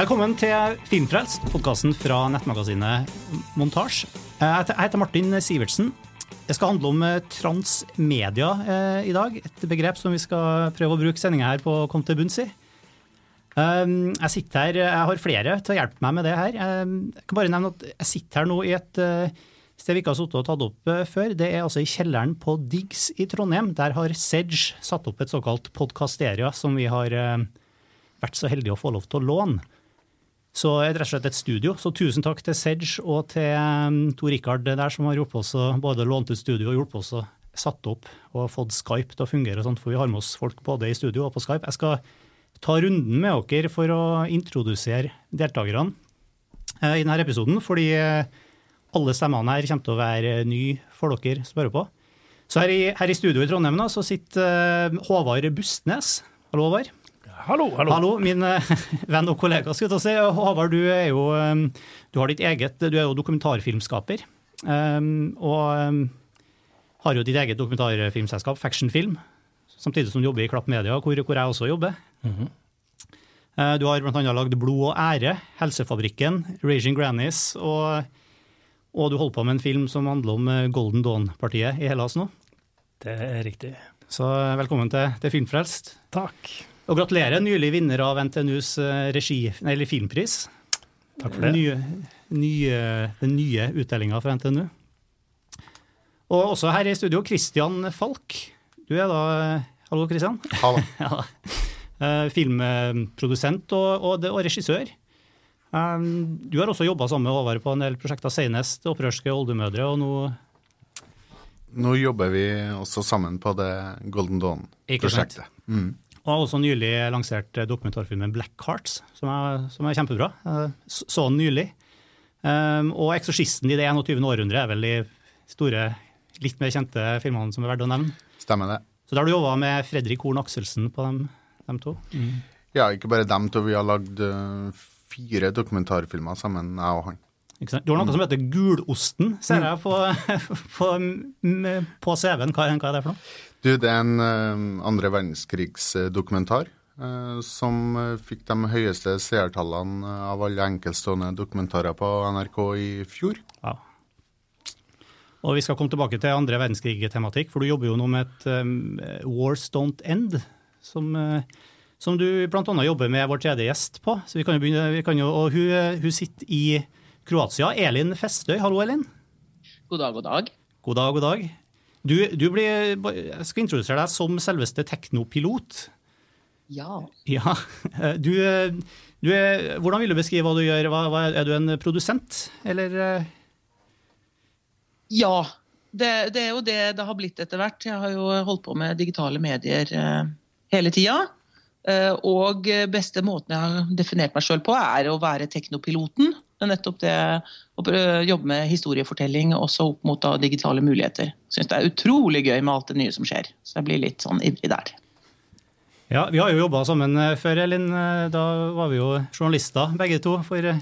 Velkommen til Filmfrelst, podkasten fra nettmagasinet Montasj. Jeg heter Martin Sivertsen. Det skal handle om eh, transmedia eh, i dag. Et begrep som vi skal prøve å bruke sendinga her på å komme til bunns i. Um, jeg sitter her, jeg har flere til å hjelpe meg med det her. Um, jeg kan bare nevne at jeg sitter her nå i et sted vi ikke har sittet og tatt opp før. Det er altså i kjelleren på Diggs i Trondheim. Der har Sedge satt opp et såkalt podkasteria som vi har vært så heldige å få lov til å låne. Så rett og slett et studio. Så tusen takk til Sedge og til um, Tor Rikard der, som har hjulpet oss både lånt ut studio og hjulpet oss å satt opp og fått Skype til å fungere og sånt, for vi har med oss folk både i studio og på Skype. Jeg skal ta runden med dere for å introdusere deltakerne eh, i denne episoden, fordi eh, alle stemmene her kommer til å være nye for dere som hører på. Så her i, her i studio i Trondheim da, så sitter eh, Håvard Bustnes. Hallo, Håvard. Hallo, hallo. Hallo, min venn og kollega. skal jeg si. Håvard, du er jo du har ditt eget, du er jo dokumentarfilmskaper. Og har jo ditt eget dokumentarfilmselskap, Faction Film, samtidig som du jobber i Klapp Media, hvor, hvor jeg også jobber. Mm -hmm. Du har bl.a. lagd Blod og ære, Helsefabrikken, Raging Grannies, og, og, du holder på med en film som handler om eh, Golden Dawn-partiet i Hellas nå. Det er riktig. Så eh, velkommen til, til Filmfrelst. Takk. Og gratulerer, nylig vinner av NTNUs regi, eller filmpris. Takk for det. Nye, nye, den nye utdelinga fra NTNU. Og også her i studio, Christian Falk. Du er da Hallo, Christian. Hallo. ja. Eh, filmprodusent og, og, og regissør. Um, du har også jobba sammen med Håvard på en del prosjekter, senest 'Opprørske oldemødre'. og nå Nå jobber vi også sammen på det Golden Dawn-prosjektet. Mm. Og har også nylig lansert dokumentarfilmen 'Black Hearts', som er, som er kjempebra. Eh, så den nylig. Um, og 'Eksorsisten i det 21. århundre' er vel de store, litt mer kjente filmene som er verdt å nevne. Stemmer det. Så da har du jobba med Fredrik Horn Akselsen på dem, dem to? Mm. Ja, ikke bare dem to. Vi har lagd uh, fire dokumentarfilmer sammen, jeg og han. Du har noe som heter Gulosten, ser jeg på, på, på CV-en. Hva, hva, er det for noe? Du, Det er en uh, andre verdenskrigsdokumentar. Uh, som fikk de høyeste seertallene av alle enkeltstående dokumentarer på NRK i fjor. Ja. Og Vi skal komme tilbake til andre verdenskrig-tematikk, for du jobber jo nå med et um, Wars Don't End, som, uh, som du bl.a. jobber med vår tredje gjest på. Så vi kan jo begynne, vi kan jo, og hun, hun, sitter i Kroatia. Elin Festøy, hallo Elin. God dag, god dag. God dag, god dag. Du, du blir, jeg skal introdusere deg som selveste teknopilot. Ja. ja. Du, du er, hvordan vil du beskrive hva du gjør? Hva, hva, er du en produsent, eller? Ja, det, det, er jo det det har blitt etter hvert. Jeg har jo holdt på med digitale medier eh, hele tida. Eh, og beste måten jeg har definert meg sjøl på, er å være teknopiloten. Nettopp det å jobbe med historiefortelling også opp mot da, digitale muligheter. Syns det er utrolig gøy med alt det nye som skjer. Så jeg blir litt sånn ivrig der. Ja, Vi har jo jobba sammen før, Elin. Da var vi jo journalister begge to. For det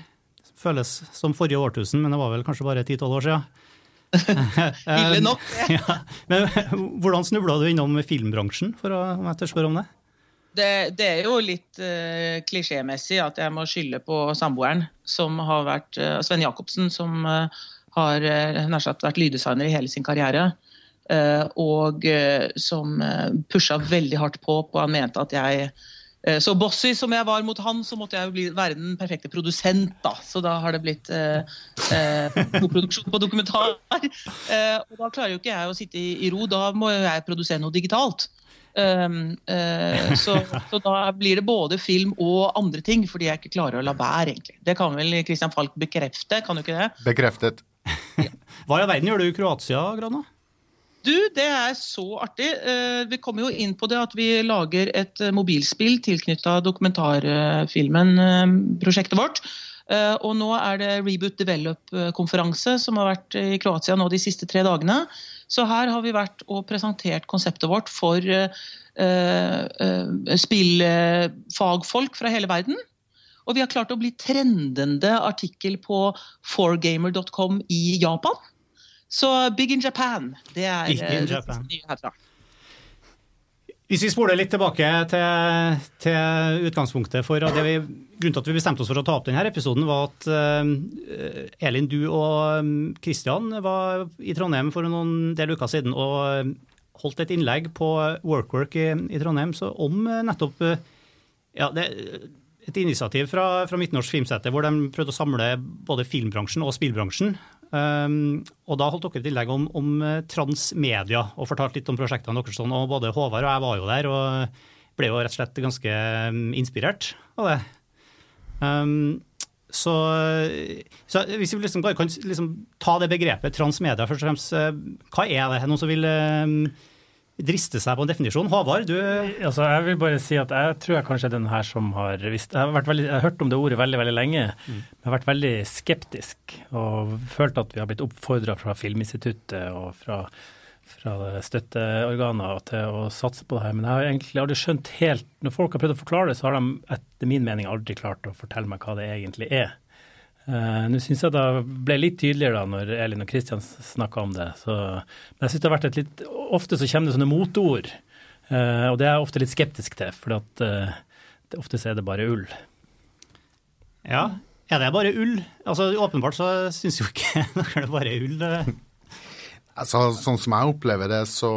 føles som forrige årtusen, men det var vel kanskje bare 10-12 år siden. Ille nok, ja. Men hvordan snubla du innom filmbransjen, for å, om jeg tør spørre om det? Det? Det, er jo litt uh, klisjémessig at jeg må skylde på samboeren, som har vært uh, Sven Jacobsen, som uh, har nær sagt vært lyddesigner i hele sin karriere. og som pusha veldig hardt på, på han mente at jeg så bossy som jeg var mot han, så måtte jeg jo bli, være den perfekte produsent. da. Så da har det blitt eh, produksjon på dokumentar. Og da klarer jo ikke jeg å sitte i, i ro, da må jeg produsere noe digitalt. Um, uh, så, så, da blir det både film og andre ting, fordi jeg ikke klarer å la være. egentlig. Det kan vel Christian Falk bekrefte? kan du ikke det? Bekreftet. Ja. Hva i all verden gjør du i Kroatia, Grana? Du, det er så artig. Vi kommer jo inn på det at vi lager et mobilspill tilknytta dokumentarfilmen-prosjektet vårt. Og nå er det Reboot Develop-konferanse som har vært i Kroatia nå de siste tre dagene. Så her har vi vært og presentert konseptet vårt for spillfagfolk fra hele verden. Og vi har klart å bli trendende artikkel på forgamer.com i Japan. Så Big in Japan, det er Big in Japan. herfra. Hvis vi spoler litt tilbake til, til utgangspunktet for det vi, Grunnen til at vi bestemte oss for å ta opp denne episoden, var at uh, Elin, du og Kristian var i Trondheim for noen del uker siden og holdt et innlegg på Workwork i, i Trondheim. Om nettopp ja, det, et initiativ fra, fra Midtnorsk Filmsete hvor de prøvde å samle både filmbransjen og spillbransjen Um, og Da holdt dere et innlegg om, om, eh, transmedia og fortalte litt om prosjektene deres. Sånn, og Både Håvard og jeg var jo der og ble jo rett og slett ganske mm, inspirert av det. Um, så, så, hvis vi liksom bare kan liksom ta det begrepet transmedia først og fremst, eh, hva er det? Noen som vil um, driste seg på en definisjon. Håvard, du altså, Jeg vil bare si at jeg tror jeg kanskje er den her som har visst Jeg jeg har hørt om det ordet veldig veldig lenge, mm. men har vært veldig skeptisk og følt at vi har blitt oppfordra fra Filminstituttet og fra, fra støtteorganer til å satse på det her. Men jeg har egentlig aldri skjønt helt Når folk har prøvd å forklare det, så har de etter min mening aldri klart å fortelle meg hva det egentlig er. Uh, Nå syns jeg det ble litt tydeligere da når Elin og Kristian snakka om det. Så, men jeg synes det har vært et litt, Ofte så kommer det sånne motord, uh, og det er jeg ofte litt skeptisk til. For at, uh, det, ofte så er det bare ull. Ja, er det bare ull? Altså Åpenbart så syns jo ikke dere det bare er ull. Altså, sånn som jeg opplever det, så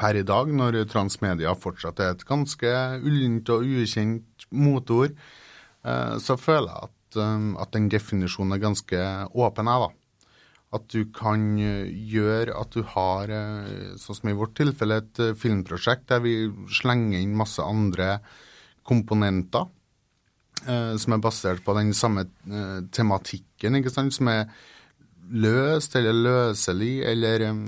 per i dag, når transmedia fortsatt er et ganske ullent og ukjent motord, så føler jeg at at, den definisjonen er ganske åpen, jeg, da. At du kan uh, gjøre at du har, uh, sånn som i vårt tilfelle, et uh, filmprosjekt der vi slenger inn masse andre komponenter som er basert på den samme tematikken, ikke sant, som er løst eller løselig eller um,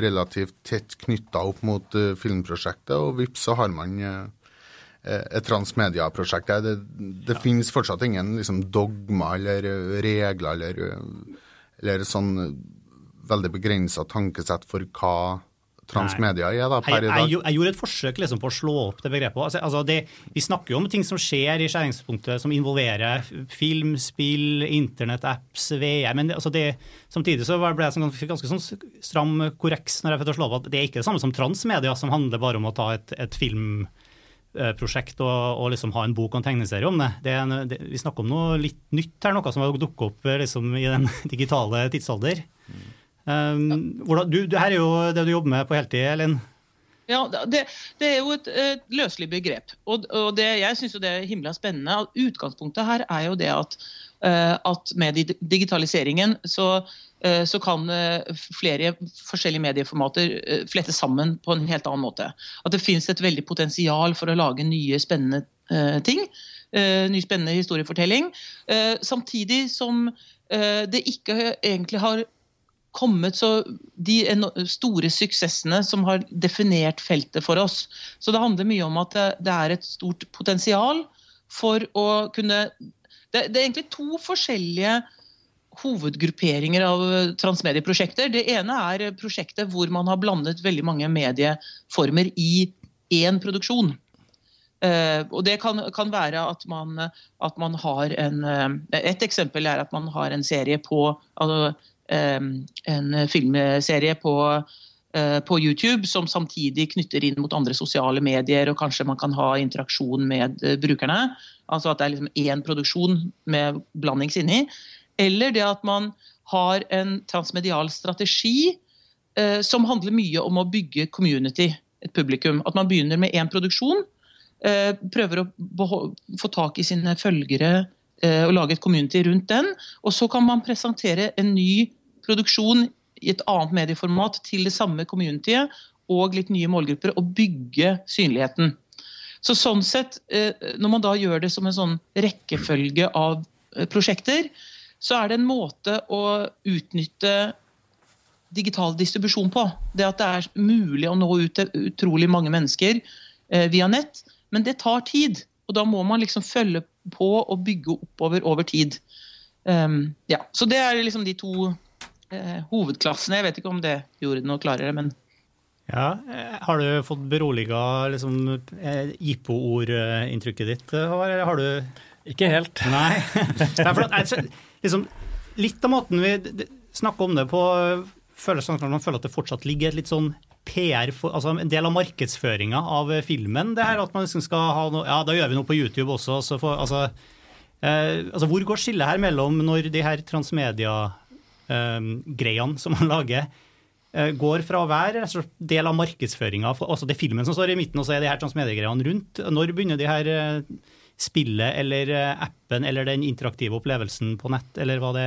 relativt tett knytta opp mot filmprosjektet, og vips, så har man Eh, et transmediaprosjekt. Det, det ja. finnes fortsatt ingen liksom, dogma eller regler eller, eller sånn veldig begrensa tankesett for hva transmedia er da, per i dag. Jeg, jeg, jeg gjorde et forsøk liksom, på å slå opp det begrepet. Altså, altså det, vi snakker jo om ting som skjer i skjæringspunktet som involverer film, spill, internett, apps, VR. Men altså det, samtidig så ble jeg sånn, ganske sånn stram korreks når jeg fikk slå opp at det er ikke det samme som transmedia, som handler bare om å ta et, et film Eh, prosjekt og, og liksom ha en bok og en tegneserie om det. det, en, det vi snakker om noe litt nytt her, noe som har dukket opp eh, liksom, i den digitale tidsalder. Mm. Um, hvordan, du, her er jo det du jobber med på heltid, Elin? Ja, det, det, er jo et, et løselig begrep. Og, og det, jeg syns det er himla spennende. Utgangspunktet her er jo det at, uh, at med digitaliseringen så Eh, så kan eh, flere forskjellige medieformater eh, flette sammen på en helt annen måte. At det finnes et veldig potensial for å lage nye, spennende ting. Ny, spennende historiefortelling. Samtidig som det ikke egentlig har kommet så de store suksessene som har definert feltet for oss. Så det handler mye om at det er et stort potensial for å kunne det er egentlig to forskjellige hovedgrupperinger av transmedieprosjekter. Det ene er prosjektet hvor man har blandet veldig mange medieformer i én produksjon. Uh, og Det kan, kan være at man, at man, har en uh, Et eksempel er at man har en serie på altså, um, en filmserie på, uh, på, YouTube som samtidig knytter inn mot andre sosiale medier, og kanskje man kan ha interaksjon med brukerne. Altså at det er liksom én produksjon med blandings inni. Eller det at man har en transmedial strategi eh, som handler mye om å bygge community, et publikum. At man begynner med én produksjon, eh, prøver å få tak i sine følgere eh, og lage et community rundt den. Og så kan man presentere en ny produksjon i et annet medieformat til det samme communityet og litt nye målgrupper, og bygge synligheten. Så sånn sett, eh, Når man da gjør det som en sånn rekkefølge av eh, prosjekter, så er det en måte å utnytte digital distribusjon på. Det at det er mulig å nå ut til utrolig mange mennesker eh, via nett. Men det tar tid, og da må man liksom følge på og bygge oppover over tid. Um, ja, Så det er liksom de to eh, hovedklassene. Jeg vet ikke om det gjorde noe klarere, men ja, eh, Har du fått beroliga liksom, eh, IPO-ordinntrykket ditt, eller har du Ikke helt. Nei. liksom, litt av måten vi snakker om det på, føles sånn at man føler at det fortsatt ligger et litt sånn PR, for, altså en del av markedsføringa av filmen? det her at man liksom skal ha noe, Ja, da gjør vi noe på YouTube også. Så for, altså, eh, altså, hvor går skillet her mellom når de her transmedia-greiene eh, som man lager, eh, går fra å være del av markedsføringa, altså det er filmen som står i midten, og så er de her transmedia-greiene rundt. Når begynner de her eh, spillet eller eh, appen eller den interaktive opplevelsen på nett, eller hva det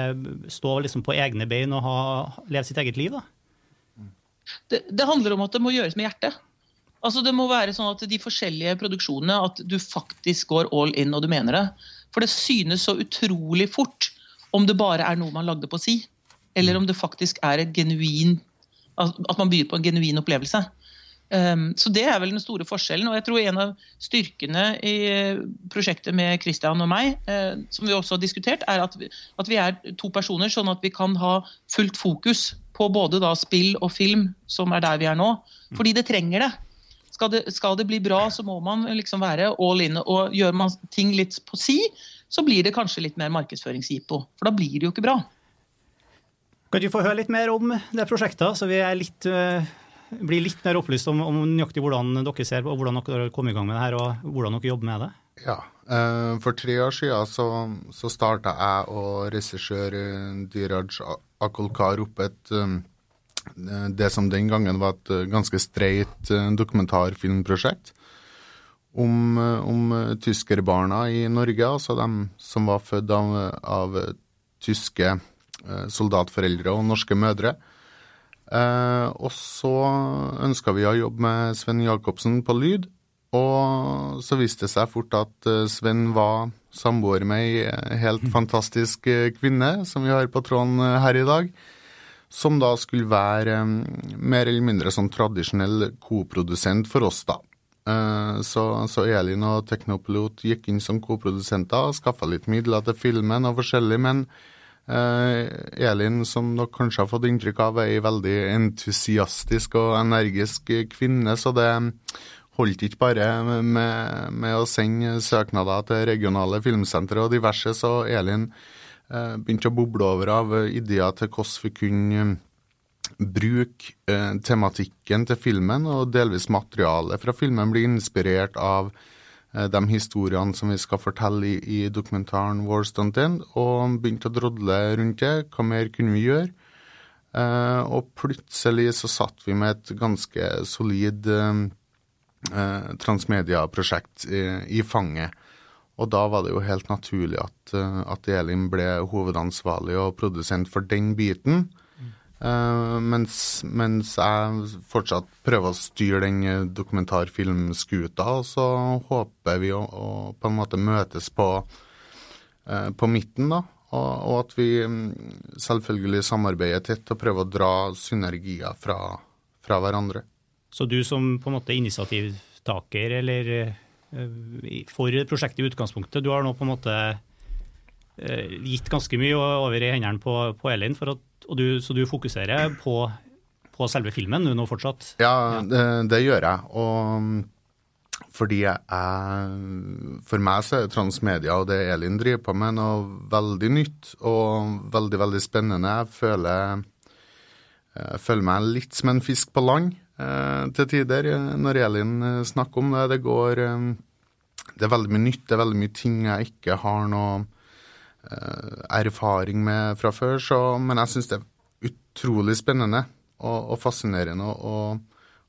står liksom på egne bein og leve sitt eget liv? da? Det, det, handler om at det må gjøres med hjertet. Altså Det må være sånn at de forskjellige produksjonene at du faktisk går all in og du mener det. For det synes så utrolig fort om det bare er noe man lagde på si, eller om det faktisk er et genuin At man byr på en genuin opplevelse. Um, så Det er vel den store forskjellen. og jeg tror En av styrkene i prosjektet med Christian og meg, uh, som vi også har diskutert, er at vi, at vi, er to personer, sånn at vi kan ha fullt fokus på både da spill og film, som er der vi er nå. Fordi det trenger det. Skal det, skal det bli bra, så må man liksom være all in. Og gjør man ting litt på si, så blir det kanskje litt mer markedsføringsjippo. For da blir det jo ikke bra. Kan du få høre litt mer om det prosjektet, så vi er litt, uh, blir litt mer opplyst om, om nøyaktig hvordan dere ser på, og hvordan dere har kommet i gang med det her, og hvordan dere jobber med det? Ja. Uh, for tre år siden så, så starta jeg og regissør Dyraj Akolkar opp et um, det som den gangen var et ganske streit dokumentarfilmprosjekt om, om tyskerbarna i Norge, altså dem som var født av, av tyske soldatforeldre og norske mødre. Og så ønska vi å jobbe med Sven Jacobsen på lyd, og så viste det seg fort at Sven var samboer med ei helt fantastisk eh, kvinne, som vi har på tråden eh, her i dag. Som da skulle være eh, mer eller mindre sånn tradisjonell koprodusent for oss, da. Så, så, Elin og Teknopilot gikk inn som koprodusenter og skaffa litt midler til filmen og forskjellig, men uh, Elin, som dere kanskje har fått inntrykk av, er ei veldig entusiastisk og energisk kvinne, så det holdt ikke bare med, med, å sende søknader til regionale filmsentre og diverse, så Elin eh, begynte å boble over av ideer til hvordan vi kunne eh, bruke eh, tematikken til filmen, og delvis materialet fra filmen bli inspirert av eh, de historiene som vi skal fortelle i, i dokumentaren vår, Stuntin, og begynte å drodle rundt det. Hva mer kunne vi gjøre? Eh, og plutselig så satt vi med et ganske solid eh, eh, transmedia-prosjekt i, i, fanget. Og da var det jo helt naturlig at, eh, at Elin ble hovedansvarlig og produsent for den biten. Uh, mens, mens, jeg fortsatt prøver å styre den dokumentarfilmskuta. Og så håper vi å, å, på en måte møtes på, uh, på midten, da. Og, og, at vi um, selvfølgelig samarbeider tett og prøver å dra synergier fra, fra hverandre. Så du som på en måte initiativtaker eller eh, for prosjektet i utgangspunktet, du har nå på en måte eh, gitt ganske mye over i hendene på, på Elin, at, du, så du fokuserer på, på selve filmen nå fortsatt? Ja, det, det gjør jeg. Og fordi jeg, For meg så er transmedia og det Elin driver på med, noe veldig nytt og veldig, veldig spennende. Jeg føler, jeg føler meg litt som en fisk på land. Eh, til tider eh, når Elin eh, snakker om det. Det går Det er veldig mye nytt, det er veldig mye ting jeg ikke har noe erfaring med fra før, så, men jeg syns det er utrolig spennende og, og fascinerende å,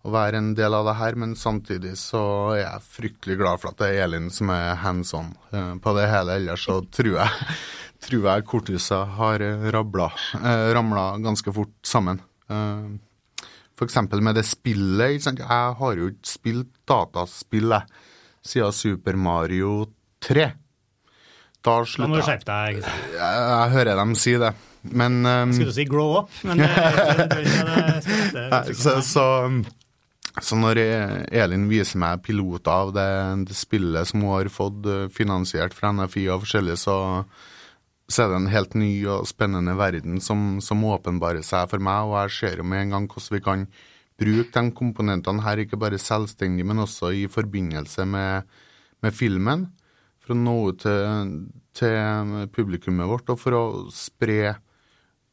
å, være en del av det her. Men samtidig så er jeg fryktelig glad for at det er Elin som er hands on på det hele. Ellers så tror jeg, tror jeg korthuset har rabla, ramla ganske fort sammen. F.eks. med det spillet. Ikke sant? Jeg har jo ikke spilt dataspill siden Super Mario 3. Da slutta jeg. Da må du skjerpe deg. Jeg, jeg hører dem si det. Men um, Skulle du si grow up, men så, så, så, når Elin viser meg piloter av det, det spillet som hun har fått eh, finansiert fra NFI og forskjellig, så så er det en helt ny og spennende verden som, som åpenbarer seg for meg. Og jeg ser jo med en gang hvordan vi kan bruke de komponentene her, ikke bare selvstendig, men også i forbindelse med, med filmen. For å nå ut til, til, publikummet vårt, og for å spre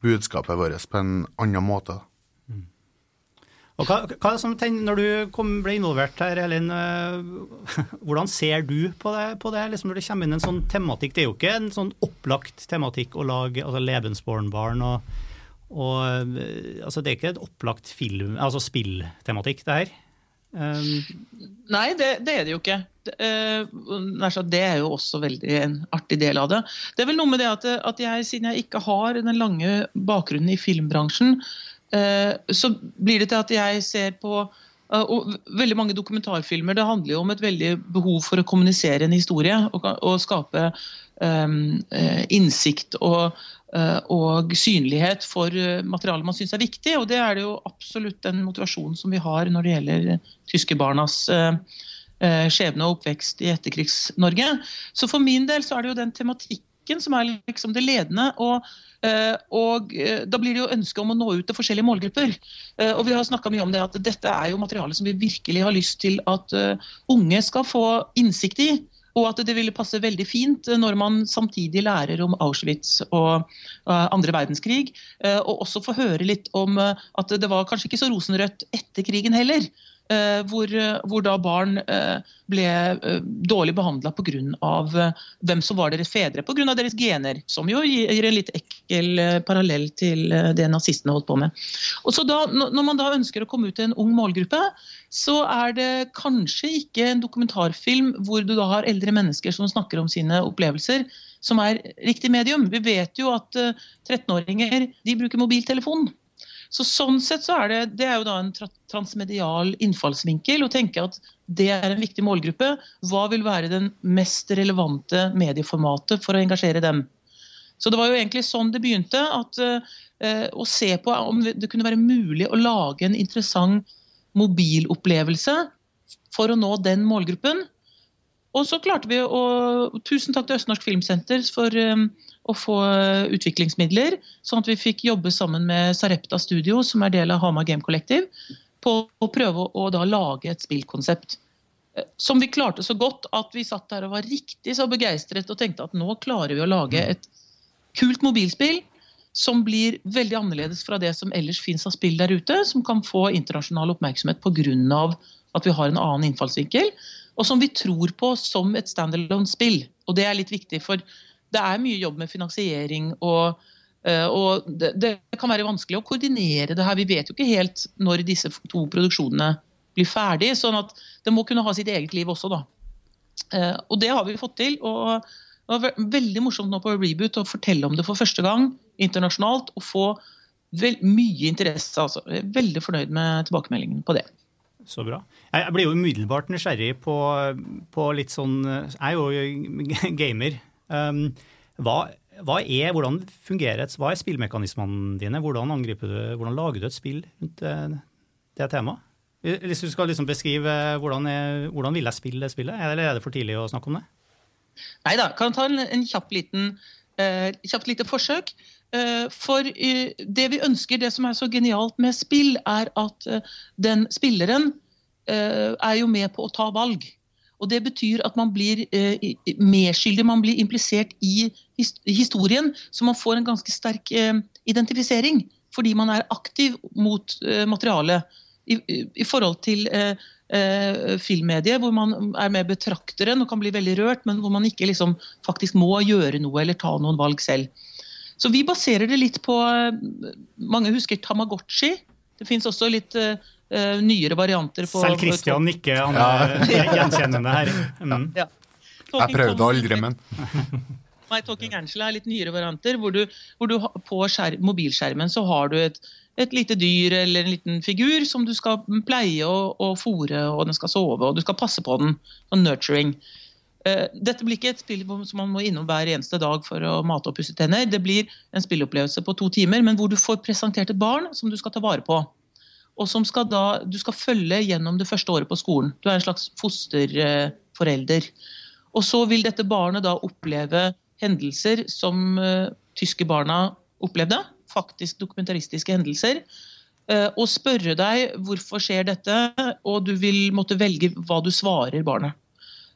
budskapet vårt på en annen måte. Mm. Og hva, hva som tenker, Når du kom, ble involvert her, Elin, hvordan ser du på det, på det liksom når det kommer inn en sånn tematikk? Det er jo ikke en sånn opplagt tematikk å lage altså Lebensborn-barn og, og altså Det er ikke et opplagt film, altså spilltematikk, det her? Um, Nei, det, det, er det jo ikke. Det, uh, det er jo også veldig en artig del av det. Det er vel noe med det at, at jeg, siden jeg ikke har den lange bakgrunnen i filmbransjen, uh, så blir det til at jeg ser på uh, og veldig mange dokumentarfilmer det handler jo om et veldig behov for å kommunisere en historie og, og skape um, innsikt og, og, synlighet for materialet man syns er viktig. Og det er det jo absolutt den motivasjonen som vi har når det gjelder tyske barnas skjebne og oppvekst i etterkrigs-Norge. Så for min del så er det jo den tematikken som er liksom det ledende. og Eh, og eh, Da blir det jo ønske om å nå ut til forskjellige målgrupper. Eh, og vi har mye om det at Dette er jo materiale som vi virkelig har lyst til at unge skal få innsikt i. Og at det ville passe veldig fint når man samtidig lærer om Auschwitz og andre verdenskrig. Og også få høre litt om at det var kanskje ikke så rosenrødt etter krigen heller. Eh, hvor, eh, hvor, da barn eh, ble dårlig behandla pga. hvem som var deres fedre, pga. deres gener. Som jo gir en litt ekkel parallell til det nazistene holdt på med. Og så da, Når man da ønsker å komme ut til en ung målgruppe, så er det kanskje ikke en dokumentarfilm hvor du da har eldre mennesker som snakker om sine opplevelser, som er riktig medium. Vi vet jo at 13-åringer de bruker mobiltelefon. Så Sånn sett så er det, det er jo da en transmedial innfallsvinkel å tenke at det er en viktig målgruppe. Hva vil være den mest relevante medieformatet for å engasjere dem? Så Det var jo egentlig sånn det begynte. at uh, Å se på om det kunne være mulig å lage en interessant mobilopplevelse for å nå den målgruppen. Og så klarte vi å Tusen takk til Østnorsk Filmsenter for um, å få utviklingsmidler, sånn at vi fikk jobbe sammen med Sarepta Studio, som er del av Hamar Game Collective, på å prøve å da lage et spillkonsept. Eh, som vi klarte så godt at vi satt der og var riktig så begeistret og tenkte at nå klarer vi å lage et kult mobilspill som blir veldig annerledes fra det som ellers fins av spill der ute, som kan få internasjonal oppmerksomhet pga. at vi har en annen innfallsvinkel, og som vi tror på som et standalone-spill. Og det er litt viktig, for det er mye jobb med finansiering og, eh, og det, det, kan være vanskelig å koordinere det her. Vi vet jo ikke helt når disse to produksjonene blir ferdig, sånn at det må kunne ha sitt eget liv også, da. Eh, og det har vi fått til. og det var veldig morsomt nå på Reboot å fortelle om det for første gang internasjonalt. Og få vel, mye interesse. Altså. Jeg er veldig fornøyd med tilbakemeldingen på det. Så bra. Jeg blir jo umiddelbart nysgjerrig på, på litt sånn Jeg er jo gamer. Um, hva, hva, er, hvordan fungerer et, hva er spillmekanismene dine? Hvordan, angriper du, hvordan lager du et spill rundt det, det temaet? Hvis du skal liksom beskrive hvordan, er, hvordan vil jeg spille det spillet, eller er det for tidlig å snakke om det? Nei da, kan ta en, en liten, uh, kjapt lite forsøk. Uh, for uh, det vi ønsker, det som er så genialt med spill, er at den spilleren er jo med på å ta valg. Og Det betyr at man blir eh, medskyldig, man blir implisert i historien. Så man får en ganske sterk eh, identifisering, fordi man er aktiv mot eh, materialet. I, forhold til eh, eh, filmmediet, hvor man er med betrakteren og kan bli veldig rørt, men hvor man ikke liksom, faktisk må gjøre noe eller ta noen valg selv. Så vi baserer det litt på eh, Mange husker Tamagotchi. Det fins også litt uh, nyere varianter. på... Selv Christian nikker, han er ja. gjenkjennende her. Mm. Ja. Jeg prøvde aldri, men My Talking Angela er litt nyere varianter, hvor du, hvor du på skjerm, mobilskjermen så har du et, et, lite dyr eller en liten figur som du skal pleie og, og fòre, og den skal sove, og du skal passe på den. Sånn nurturing. Uh, dette blir ikke et spill som man må innom hver eneste dag for å mate og pusse tenner. Det blir en spillopplevelse på to timer, men hvor du får presentert et barn som du skal ta vare på. Og som skal da, du skal følge gjennom det første året på skolen. Du er en slags fosterforelder. Og så vil dette barnet da oppleve hendelser som uh, tyske barna opplevde. Faktisk dokumentaristiske hendelser. Uh, og spørre deg hvorfor skjer dette, og du vil måtte velge hva du svarer barnet.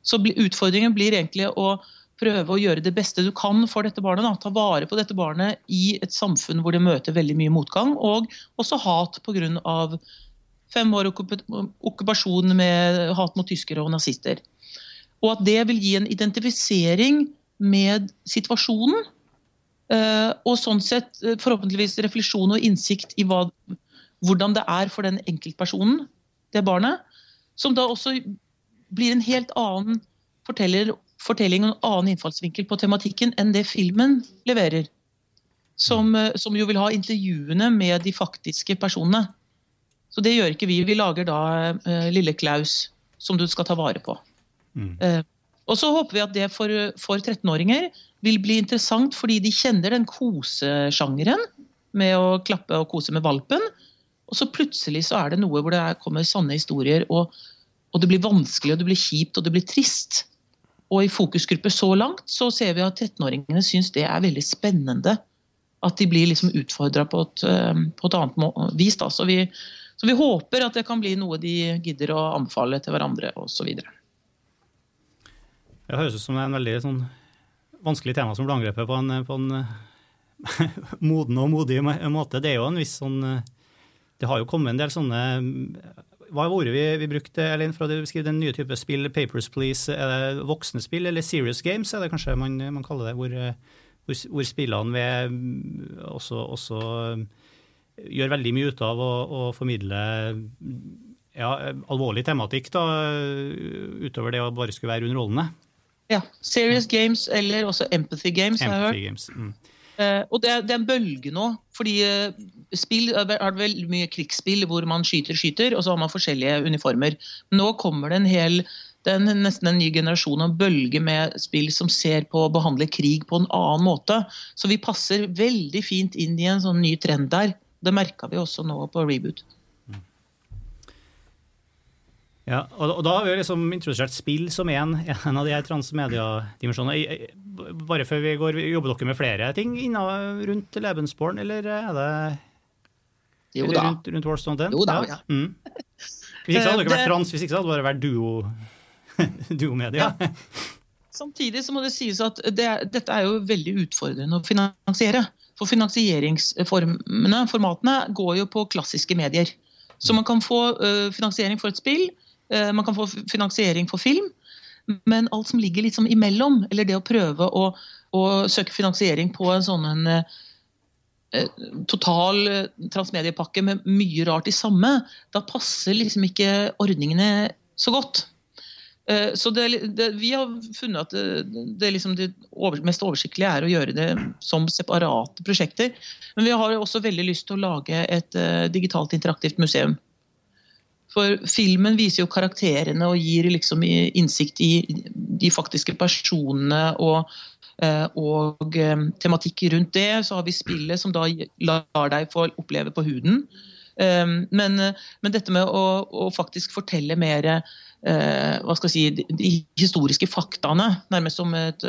Så utfordringen blir egentlig å prøve å gjøre det beste du kan for dette barnet. Da. Ta vare på dette barnet i et samfunn hvor det møter veldig mye motgang, og også hat pga. fem år okkupasjon med hat mot tyskere og nazister. Og at det vil gi en identifisering med situasjonen. Eh, og sånn sett eh, forhåpentligvis refleksjon og innsikt i hva, hvordan det er for den enkeltpersonen, det barnet. Som da også blir en helt annen fortelling og en annen innfallsvinkel på tematikken enn det filmen leverer. Som, eh, som, jo vil ha intervjuene med de faktiske personene. Så det gjør ikke vi. Vi lager da uh, lille Klaus, som du skal ta vare på. Mm. Uh, og så håper vi at det for, for 13-åringer vil bli interessant fordi de kjenner den kosesjangeren med å klappe og kose med valpen. Og så plutselig så er det noe hvor det kommer sanne historier, og, og, det blir vanskelig, og det blir kjipt, og det blir trist. Og i fokusgruppe så langt så ser vi at 13-åringene syns det er veldig spennende. At de blir liksom utfordra på, eh, på, et annet vis. Da. Så vi, så vi håper at det kan bli noe de gidder å anbefale til hverandre osv. Det høres ut som en veldig sånn, vanskelig tema som blir angrepet på en, på en moden og modig måte. Det er jo en viss sånn Det har jo kommet en del sånne Hva er ordet vi, vi brukte, Elin, for å beskrive den nye type spill? Papers, Please. Er det voksne spill, eller Serious Games, er det kanskje man, man kaller det? Hvor, hvor, hvor spillene ved også, også, gjør veldig mye ut av å, å formidle ja, alvorlig tematikk, da, utover det å bare skulle være underholdende. Ja. Serious Games eller også Empathy Games. Empathy har jeg hørt. Games. Mm. Uh, og det er, det er, en bølge nå. fordi uh, spill det veldig mye krigsspill hvor man skyter, skyter, og så har man forskjellige uniformer. Nå kommer det en hel det er nesten en ny generasjon av bølge med spill som ser på å behandle krig på en annen måte. Så vi passer veldig fint inn i en sånn ny trend der. Det merka vi også nå på Reboot. Ja, og, da har vi liksom introdusert spill som en, en av de her transmediadimensjonene. Bare før vi går, Jobber dere med flere ting innen, rundt Lebensborn, eller er det jo da. rundt, rundt Warstone 10? Jo da, ja. ja. Mm. Hvis ikke hadde dere vært trans, hvis ikke hadde det bare vært duo, duomedia. Ja. Samtidig så må det sies at det, dette er jo veldig utfordrende å finansiere. For finansieringsformene, formatene, går jo på klassiske medier. Så man kan få uh, finansiering for et spill, uh, man kan få finansiering for film, men alt som ligger sånn imellom, eller det å prøve å, å søke finansiering på en sånn en, eh, total eh, transmediepakke med mye rart i samme, da passer liksom ikke ordningene så godt. Så det, det, Vi har funnet at det, liksom det over, mest oversiktlige er å gjøre det som separate prosjekter. Men vi har også veldig lyst til å lage et uh, digitalt interaktivt museum. For filmen viser jo karakterene og gir liksom innsikt i de faktiske personene og, eh, og eh, tematikk rundt det. Så har vi spillet som da lar deg få oppleve på huden. Eh, men, men dette med å, å, faktisk fortelle mer hva skal jeg si, de historiske faktaene, nærmest som et,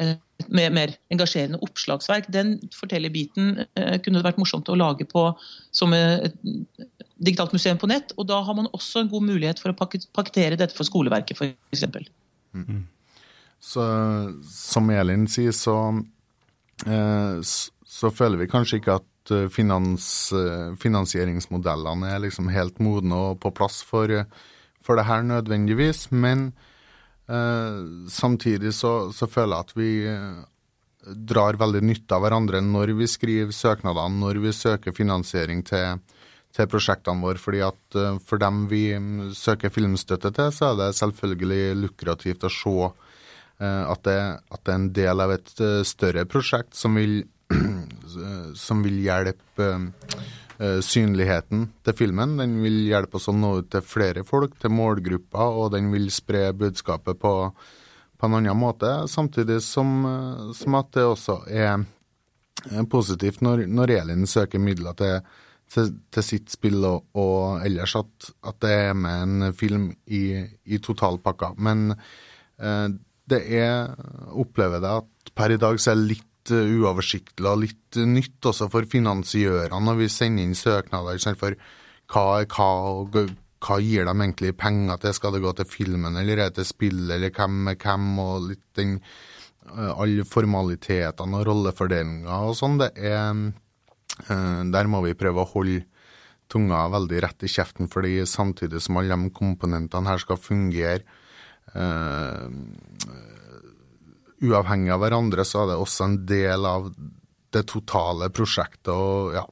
et mer, engasjerende oppslagsverk, den fortellerbiten kunne det vært morsomt å lage på som et digitalt museum på nett. Og da har man også en god mulighet for å pakkettere dette for skoleverket, f.eks. Mm. Så som Elin sier, så, eh, så føler vi kanskje ikke at eh, finans, eh, finansieringsmodellene er liksom helt modne og på plass for, for det her nødvendigvis. Men samtidig så, så, føler jeg at vi drar veldig nytte av hverandre når vi skriver søknadene, når vi søker finansiering til, til prosjektene våre. fordi at For dem vi mm, søker filmstøtte til, så er det selvfølgelig lukrativt å se at, det, at, det, er en del av et uh, større prosjekt som vil, som vil hjelpe synligheten til filmen. Den vil hjelpe oss å nå ut til flere folk, til målgrupper, og den vil spre budskapet på, på en annen måte. Samtidig som, som at det også er positivt når, når Elin søker midler til til, til sitt spill, og, og ellers at, at, det er med en film i, i totalpakka. Men eh, det er Opplever det at per i dag så er det litt uh, uoversiktlig og litt uh, nytt også for finansiørene når vi sender inn søknader for hva hva, hva gir de egentlig penger til? Skal det gå til filmen, eller er det til spill, eller hvem er hvem, og litt den uh, alle formalitetene og rollefordelinga og sånn. Det er Eh, der må vi prøve å holde tunga veldig rett i kjeften, fordi samtidig som alle de komponentene her skal fungere uavhengig av hverandre, så er det også en del av det totale prosjektet. og ja,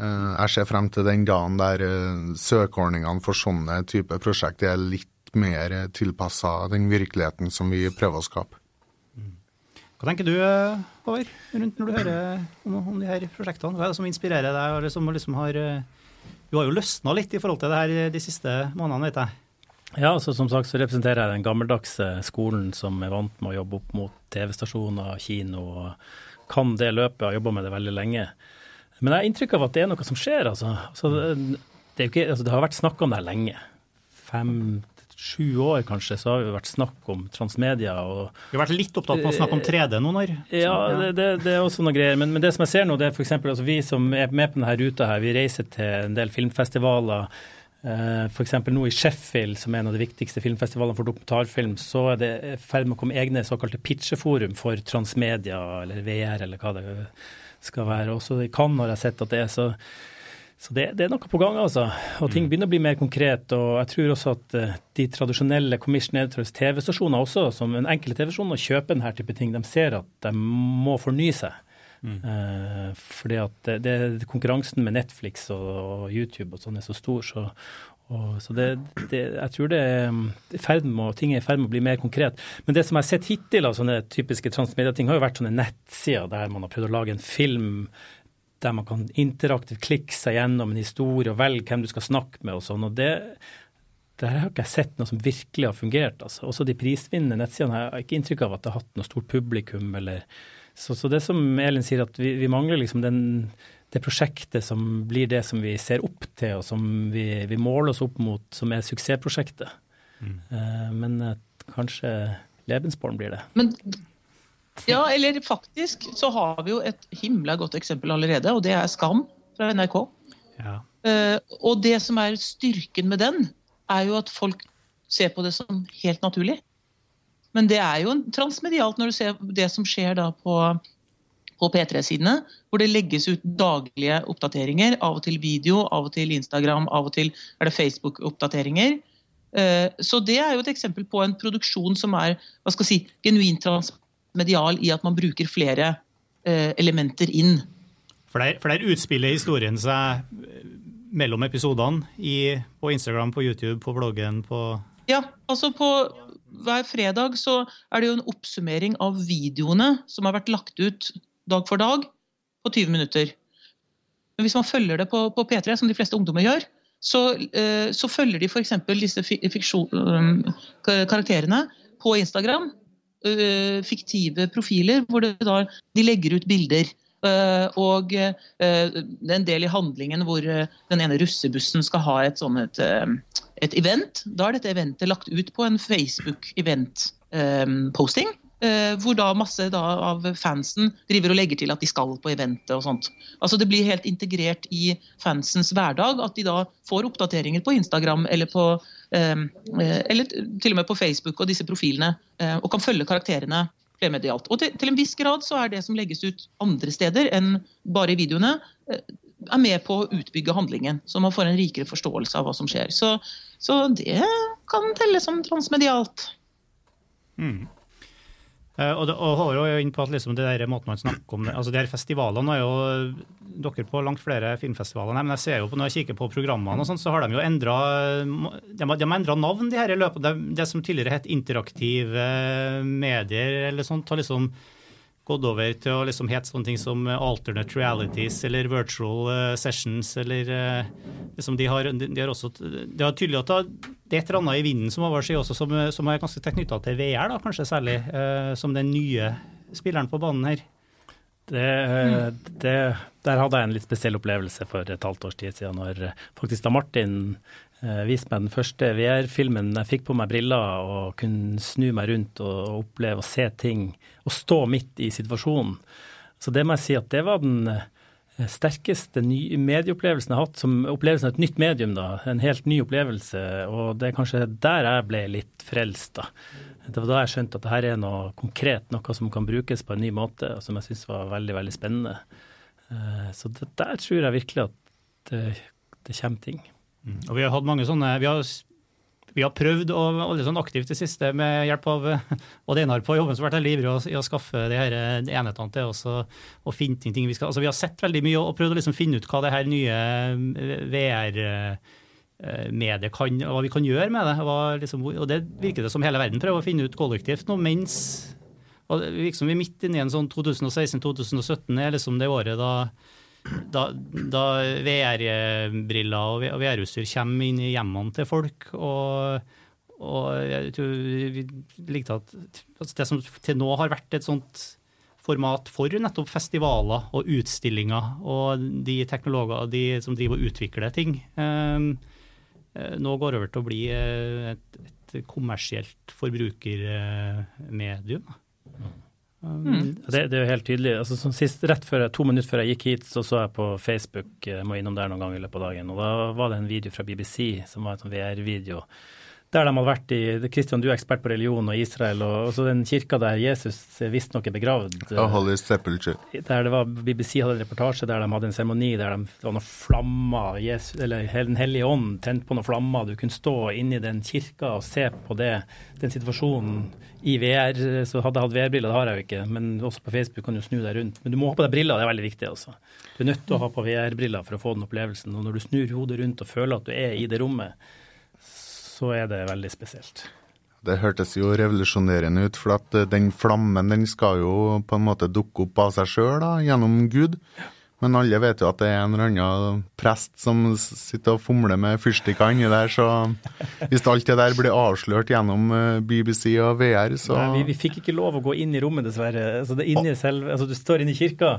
uh, Jeg ser frem til den dagen der uh, søkeordningene for sånne type prosjekt er litt mer tilpassa den virkeligheten som vi prøver å skape. Hva tenker du, Håvard, rundt når du hører om, om de her prosjektene? Hva er det som inspirerer deg? og liksom, liksom har, du har jo løsna litt i forhold til det her de siste månedene, vet jeg. Ja, altså Som sagt så representerer jeg den gammeldagse skolen som er vant med å jobbe opp mot TV-stasjoner, kino, og kan det løpet, har jobba med det veldig lenge. Men jeg har inntrykk av at det er noe som skjer, altså. altså det, ikke, altså, det har vært snakk om det her lenge. Fem, sju år kanskje, så har vi vært snakk om transmedia. Og, vi har vært litt opptatt med å snakke om 3D noen år. Ja, ja. Det, det, det, er også noen greier. Men, men, det som jeg ser nå, det er f.eks. Altså vi som er med på denne ruta her, vi reiser til en del filmfestivaler. Eh, F.eks. nå i Sheffield, som er en av de viktigste filmfestivalene for dokumentarfilm, så er det i ferd med å komme egne såkalte pitcheforum for transmedia, eller VR, eller hva det skal være. Også i Cannes har jeg sett at det er så så det, det, er noe på gang, altså. Og ting mm. begynner å bli mer konkret. Og jeg tror også at uh, de tradisjonelle commission editors TV-stasjoner også, som en enkelte TV-stasjoner kjøper denne type ting, de ser at de må fornye seg. Mm. Uh, fordi at det, det, konkurransen med Netflix og, og, YouTube og sånn er så stor, så, og, så det, jeg tror det er ferd med, ting er i ferd med å bli mer konkret. Men det som jeg har sett hittil av sånne typiske transmedia-ting, har jo vært sånne nettsider der man har prøvd å lage en film der man kan interaktivt klikke seg gjennom en historie og velge hvem du skal snakke med og sånn. og det der har ikke jeg sett noe som virkelig har fungert. Altså. Også de prisvinnende nettsidene har ikke inntrykk av at det har hatt noe stort publikum. Eller, så, så, det som Elin sier, at vi, vi mangler liksom den, det prosjektet som blir det som vi ser opp til, og som vi, vi måler oss opp mot, som er suksessprosjektet. Mm. Uh, men uh, kanskje Lebensborn blir det. Men ja, eller faktisk så har vi jo et himla godt eksempel allerede, og det er Skam fra NRK. Ja. Uh, og det som er styrken med den, er jo at folk ser på det som helt naturlig. Men det er jo transmedialt når du ser det som skjer da på, på P3-sidene, hvor det legges ut daglige oppdateringer. Av og til video, av og til Instagram, av og til er det Facebook-oppdateringer. Uh, så det er jo et eksempel på en produksjon som er hva skal jeg si, genuint transmedial i at man bruker flere eh, elementer inn. For der, for der utspiller historien seg mellom episodene på Instagram, på YouTube, på bloggen, på Ja, altså på hver fredag så er det jo en oppsummering av videoene som har vært lagt ut dag for dag på 20 minutter. Men hvis man følger det på, på P3, som de fleste ungdommer gjør, så, eh, så følger de f.eks. disse fiksjon, eh, karakterene på Instagram uh, fiktive profiler hvor da, de legger ut bilder. Uh, og er en del i handlingen hvor den ene russebussen skal ha et sånn et, et, event. Da er dette eventet lagt ut på en Facebook-event-posting. hvor da masse da, av fansen driver og legger til at de skal på eventet og sånt. Altså Det blir helt integrert i fansens hverdag at de da får oppdateringer på Instagram eller på eh, eller til og med på Facebook og disse profilene, eh, og kan følge karakterene flermedialt. Og til, til, en viss grad så er det som legges ut andre steder enn bare i videoene, eh, er med på å utbygge handlingen, så man får en rikere forståelse av hva som skjer. Så, så det kan telles som transmedialt. Mm. Uh, og, det, og er jo inn på at liksom det der måten man snakker om altså de her Festivalene er jo dere på langt flere filmfestivaler, men jeg ser jo på når jeg kikker på programmene, og sånt, så har de jo endra de, de endra navn, de her i løpet. Det, det som tidligere het interaktive medier eller sånt, har liksom gått over til å liksom hete sånne ting som alternate realities eller virtual uh, sessions eller uh, liksom de har, de, har også Det er tydelig at det er et eller annet i vinden som har seg også, som, som er ganske knytta til VR, da, kanskje særlig, som den nye spilleren på banen her. Det, det, der hadde jeg en litt spesiell opplevelse for et halvt års tid siden, når faktisk da Martin Eh, viste meg den første VR-filmen. Jeg fikk på meg briller og kunne snu meg rundt og oppleve og se ting. Og stå midt i situasjonen. Så det må jeg si at det var den eh, sterkeste medieopplevelsen jeg har hatt. Som opplevelsen av et nytt medium, da. En helt ny opplevelse. Og det er kanskje der jeg ble litt frelst, da. Det var da jeg skjønte at det her er noe konkret, noe som kan brukes på en ny måte, og som jeg syns var veldig, veldig spennende. Eh, så det, der tror jeg virkelig at det kommer ting. Mm. Og vi har hatt mange sånne vi har, vi har prøvd å holde sånn aktivt det siste med hjelp av Odd Einar på jobben som har vært veldig ivrig i å skaffe de her enhetene til oss og, og finne ting vi skal altså Vi har sett veldig mye og prøvd å liksom finne ut hva det her nye VR-mediet kan, hva vi kan gjøre med det. Liksom, og det virker det som hele verden prøver å finne ut kollektivt nå, mens og liksom Vi er midt inne i en sånn 2016-2017 er liksom det året da da, da VR-briller og VR-utstyr kommer inn i hjemmene til folk. og og jeg tror vi likte at Det som til nå har vært et sånt format for nettopp festivaler og utstillinger og de teknologer de som driver og utvikler ting, ehm, eh, nå går over til å bli et, et kommersielt forbrukermedium. Mm. Det, det, er jo helt tydelig. Altså, som sist, rett før, To minutter før jeg gikk hit, så så jeg på Facebook, jeg må innom der noen gang i løpet av dagen, og da var det en video fra BBC som var en sånn VR-video der de hadde vært i Kristian, du er ekspert på religion og Israel, og også den kirka der Jesus visstnok er begravd. Holy Sepulchre. Der det var, BBC hadde en reportasje der de hadde en seremoni der de, det var noen flammer, Jesus, eller Den hellige ånd tent på noen flammer. Du kunne stå inni den kirka og se på det, den situasjonen i VR. Så hadde jeg hatt VR-briller, det har jeg jo ikke, men også på Facebook kan du snu deg rundt. Men du må ha på deg briller, det er veldig viktig. altså. Du er nødt til å ha på VR-briller for å få den opplevelsen. Og når du snur hodet rundt og føler at du er i det rommet, så er det veldig spesielt. Det hørtes jo revolusjonerende ut, for at eh, den flammen den skal jo på en måte dukke opp av seg sjøl gjennom Gud. Men alle vet jo at det er en eller annen prest som sitter og fomler med fyrstikker inni der, så hvis alt det der blir avslørt gjennom eh, BBC og VR, så Nei, vi, vi, fikk ikke lov å gå inn i rommet, dessverre. Altså, det inni selve, altså, du står inne i kirka,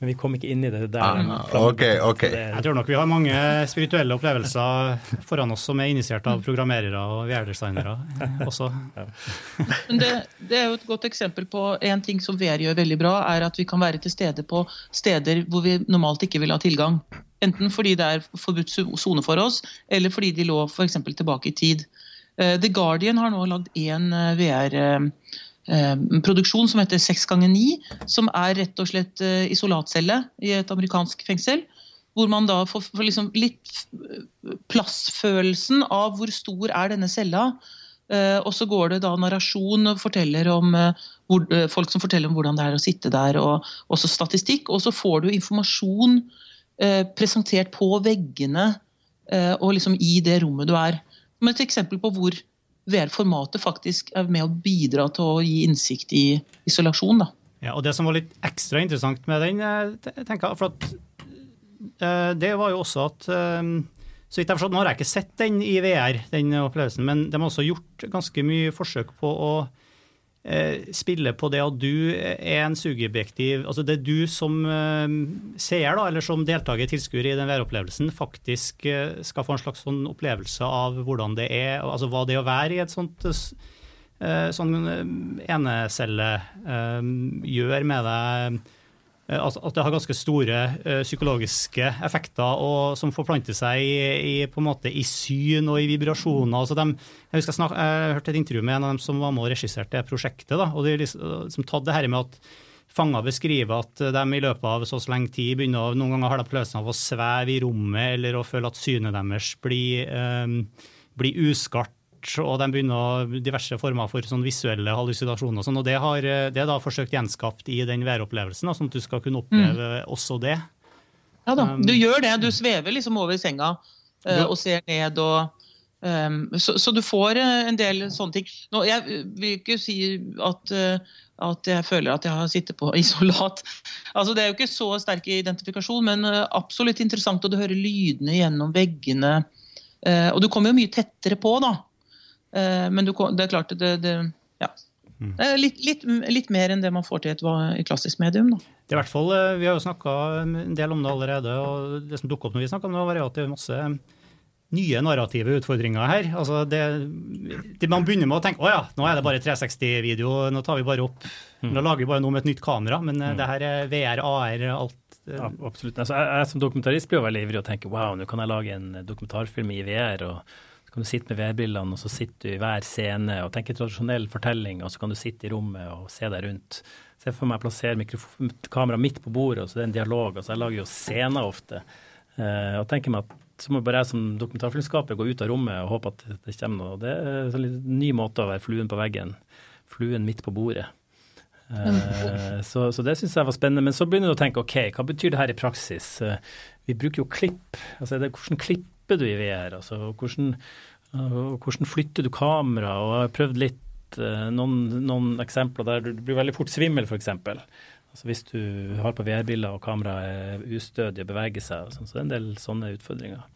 men vi kom ikke inn i det der. Ah, okay, okay. Jeg tror nok vi har mange spirituelle opplevelser foran oss som er initiert av programmerere og VR-designere også. Men det, det, er jo et godt eksempel på en ting som VR gjør veldig bra, er at vi kan være til stede på steder hvor vi normalt ikke vil ha tilgang. Enten fordi det er forbudt sone for oss, eller fordi de lå f.eks. tilbake i tid. Eh, The Guardian har nå lagd én eh, Eh, produksjon som heter 6 ganger 9 som er rett og slett eh, isolatcelle i et amerikansk fengsel. Hvor man da får, får liksom litt plassfølelsen av hvor stor er denne cella. Og så går det da narrasjon og forteller om folk som forteller om hvordan det er å sitte der, og også statistikk. Og så får du informasjon presentert på veggene og liksom i det rommet du er. Som et eksempel på hvor VR-formatet faktisk er med å bidra til å gi innsikt i isolasjon. Da. Ja, og Det som var litt ekstra interessant med den, eh, tenker jeg, for at, uh, det var jo også at uh, så vidt jeg forstått, Nå har jeg ikke sett den i VR, den opplevelsen, men de har også gjort ganske mye forsøk på å Eh, spiller på det at du er en sugeobjektiv Altså det du som eh, seer, da, eller som deltaker, tilskuer i den væropplevelsen, faktisk eh, skal få en slags sånn opplevelse av hvordan det er, altså hva det er å være i et sånt sånn enecelle gjør med deg Eh, at det har ganske store uh, psykologiske effekter og, som forplanter seg i, i, måte, i syn og i vibrasjoner. Altså de, jeg husker jeg, snak, jeg hørte et intervju med en av dem som var med og regisserte det prosjektet. Da, og de liksom, liksom tatt det her med at fanger beskriver at de i løpet av så, så lenge tid begynner Noen ganger har de følelsen av å sveve i rommet eller å føle at synet deres blir, um, blir uskarpt og de begynner diverse former for sånn visuelle hallusinasjoner. Og, sånn, og det, har, det er da forsøkt gjenskapt i den væropplevelsen, sånn at du skal kunne oppleve mm. også det. Ja da, um, du gjør det. Du svever liksom over senga uh, og ser ned og um, så, så, du får eh, en del sånne ting. Nå, jeg vil ikke si at, uh, at jeg føler at jeg har sittet på isolat. Altså, det er jo ikke så sterk identifikasjon, men absolutt interessant. Og du hører lydene gjennom veggene. Uh, og du kommer jo mye tettere på, da. Eh, men du, det er klart det, det, ja. Mm. det er litt, litt, litt, mer enn det man får til et, i klassisk medium. Da. Det er i hvert fall, eh, Vi har jo snakka en del om det allerede. og Det som dukker opp når vi snakker om det, var at det er masse nye narrative utfordringer her. Altså det, det Man begynner med å tenke å ja, nå er det bare 360-video, nå tar vi bare opp mm. Nå lager vi bare noe med et nytt kamera, men eh, mm. det her er VR, AR, alt. Ja, absolutt. Altså, jeg, jeg, som dokumentarist blir jo veldig ivrig og tenker wow, nå kan jeg lage en dokumentarfilm i VR. og så kan du sitte med VR-brillene, og så sitter du i hver scene og tenker tradisjonell fortelling, og så kan du sitte i rommet og se deg rundt. Se for meg plassere kameraet midt på bordet, og så det er en dialog. altså Jeg lager jo scener ofte. Eh, og tenker meg at så må bare jeg som dokumentarfilmskaper gå ut av rommet og håpe at det kommer noe. Det er en litt ny måte å være fluen på veggen. Fluen midt på bordet. Eh, så, så, det syns jeg var spennende. Men så begynner du å tenke OK, hva betyr det her i praksis? Eh, vi bruker jo klipp. Altså, det, hvordan klipper du i VR? Altså, hvordan, uh, hvordan flytter du kamera? Og jeg har prøvd litt uh, noen, noen, eksempler der du blir veldig fort svimmel, f.eks. Altså hvis du har på VR-bilder og kameraet er ustødig og beveger seg, sånn, så det er en del sånne utfordringer.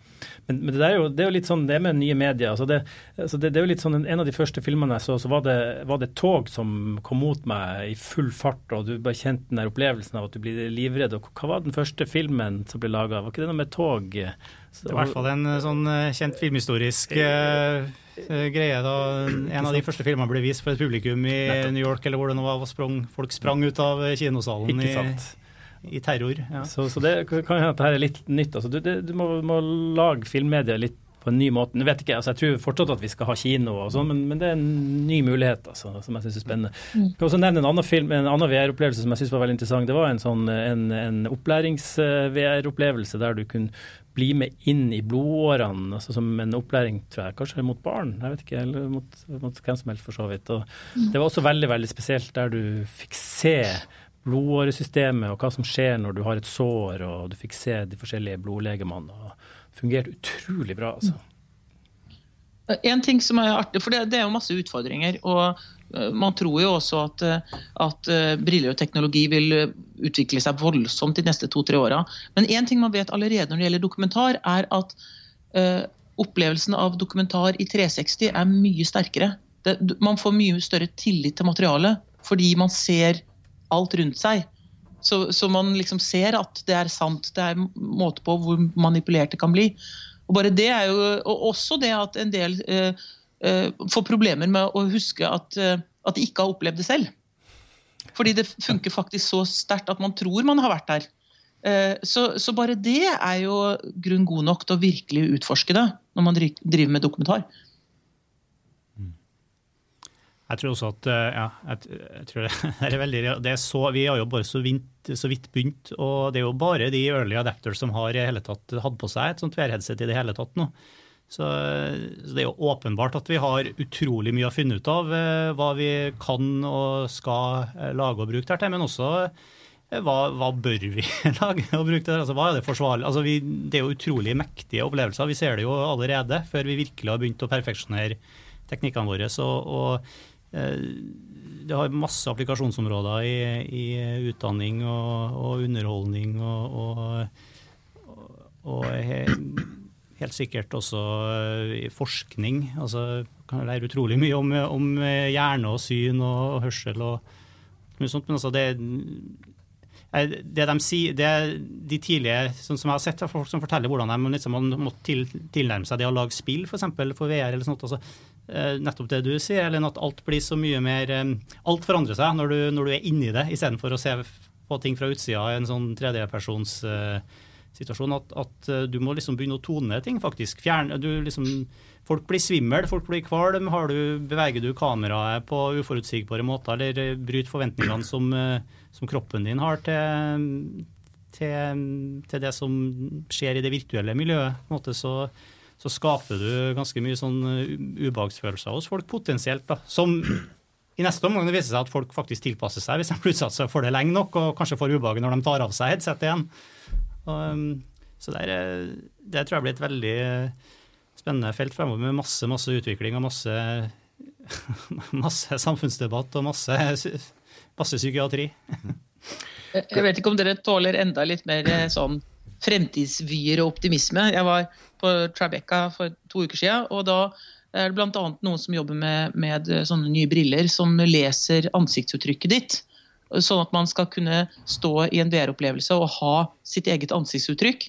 Men, men det, er jo, det, er jo, litt sånn, det med nye medier. Altså det, altså det, det, er jo litt sånn, En av de første filmene jeg så, så var det, var det tog som kom mot meg i full fart, og du bare kjente den der opplevelsen av at du blir livredd. Og hva var den første filmen som ble laga? Var ikke det noe med tog? Så, det var i hvert fall en eh, sånn eh, kjent filmhistorisk uh, greie da en av de første filmene ble vist for et publikum i New York, eller hvor det nå var, sprang, folk sprang ut av kinosalen. I, i terror. Ja. Så, så, det kan hende at dette er litt nytt. Altså, du, det, du må, må, lage filmmedia litt på en ny måte. Jeg vet ikke, altså, jeg tror fortsatt at vi skal ha kino, og sånn, men, men, det er en ny mulighet altså, som jeg syns er spennende. Mm. Jeg kan også nevne en annen, film, en annen VR-opplevelse som jeg syns var veldig interessant. Det var en, sånn, en, en opplærings-VR-opplevelse der du kunne bli med inn i blodårene, altså som en opplæring, tror jeg, kanskje mot barn, jeg vet ikke, eller mot, mot hvem som helst for så vidt. Og mm. Det var også veldig veldig spesielt der du fikk se blodåresystemet og hva som skjer når du har et sår, og du fikk se de forskjellige blodlegemene. og Fungerte utrolig bra, altså. En ting som er artig, for det, det er jo masse utfordringer. og uh, Man tror jo også at, uh, at uh, briller og teknologi vil utvikle seg voldsomt de neste to-tre åra. Men én ting man vet allerede når det gjelder dokumentar, er at opplevelsen av dokumentar i 360 er mye sterkere. Det, man får mye større tillit til materialet fordi man ser alt rundt seg. Så, så, man liksom ser at det er sant. Det er en måte på hvor manipulert det kan bli. Og bare det er jo, og også det at en del eh, eh, får problemer med å huske at, eh, at, de ikke har opplevd det selv. Fordi det funker faktisk så sterkt at man tror man har vært der. Eh, så, så, bare det er jo grunn god nok til å virkelig utforske det når man driver med dokumentar. Jeg tror også at eh, ja, jeg, jeg tror det er veldig, det er så, Vi har jo bare så vint, så vidt, begynt, og det er jo bare de early adapters som har i hele tatt hatt på seg et sånt VR-headset i det hele tatt nå. Så, så, det er jo åpenbart at vi har utrolig mye å finne ut av eh, hva vi kan og skal eh, lage og bruke der til, men også hva, hva, bør vi lage og bruke det altså, Hva er det forsvarlig? Altså, vi, det er jo utrolig mektige opplevelser. Vi ser det jo allerede, før vi virkelig har begynt å perfeksjonere teknikkene våre. Så, og det har masse applikasjonsområder i, i utdanning og, og underholdning og, og, og helt sikkert også i forskning. Altså, kan lære utrolig mye om, om hjerne og syn og, hørsel og mye sånt. Men altså det, det de sier, det de tidlige, sånn som jeg har sett, folk som forteller hvordan de liksom måttet til, tilnærme seg det å lage spill. For, for VR eller sånt. Altså, Eh, nettopp det du sier, eller at alt blir så mye mer eh, Alt forandrer seg når du, når du er inni det, istedenfor å se på ting fra utsida i en sånn tredjepersons uh, situasjon. At, at, du må liksom begynne å tone ting, faktisk. Fjerne, du liksom, folk blir svimmel, folk blir kvalm. beveger du kameraet på uforutsigbare måter, eller bryter forventningene som, som, kroppen din har til, til, til, det som skjer i det virtuelle miljøet. på en måte, så så skaper du ganske mye sånn eh, ubehagsfølelser hos folk potensielt. da, som i neste omgang det viser seg at folk faktisk tilpasser seg hvis de blir utsatt for det lenge nok, og kanskje får ubehaget når de tar av seg headsetet igjen. Og, um, så det, er, det, tror jeg blir et veldig spennende felt fremover med masse, masse utvikling og masse, masse samfunnsdebatt og masse, masse psykiatri. Jeg vet ikke om dere tåler enda litt mer eh, sånn fremtidsvyer og optimisme. Jeg var på Tribeca for to uker siden, og da er det bl.a. noen som jobber med, med, sånne nye briller som leser ansiktsuttrykket ditt. Sånn at man skal kunne stå i en VR-opplevelse og ha sitt eget ansiktsuttrykk.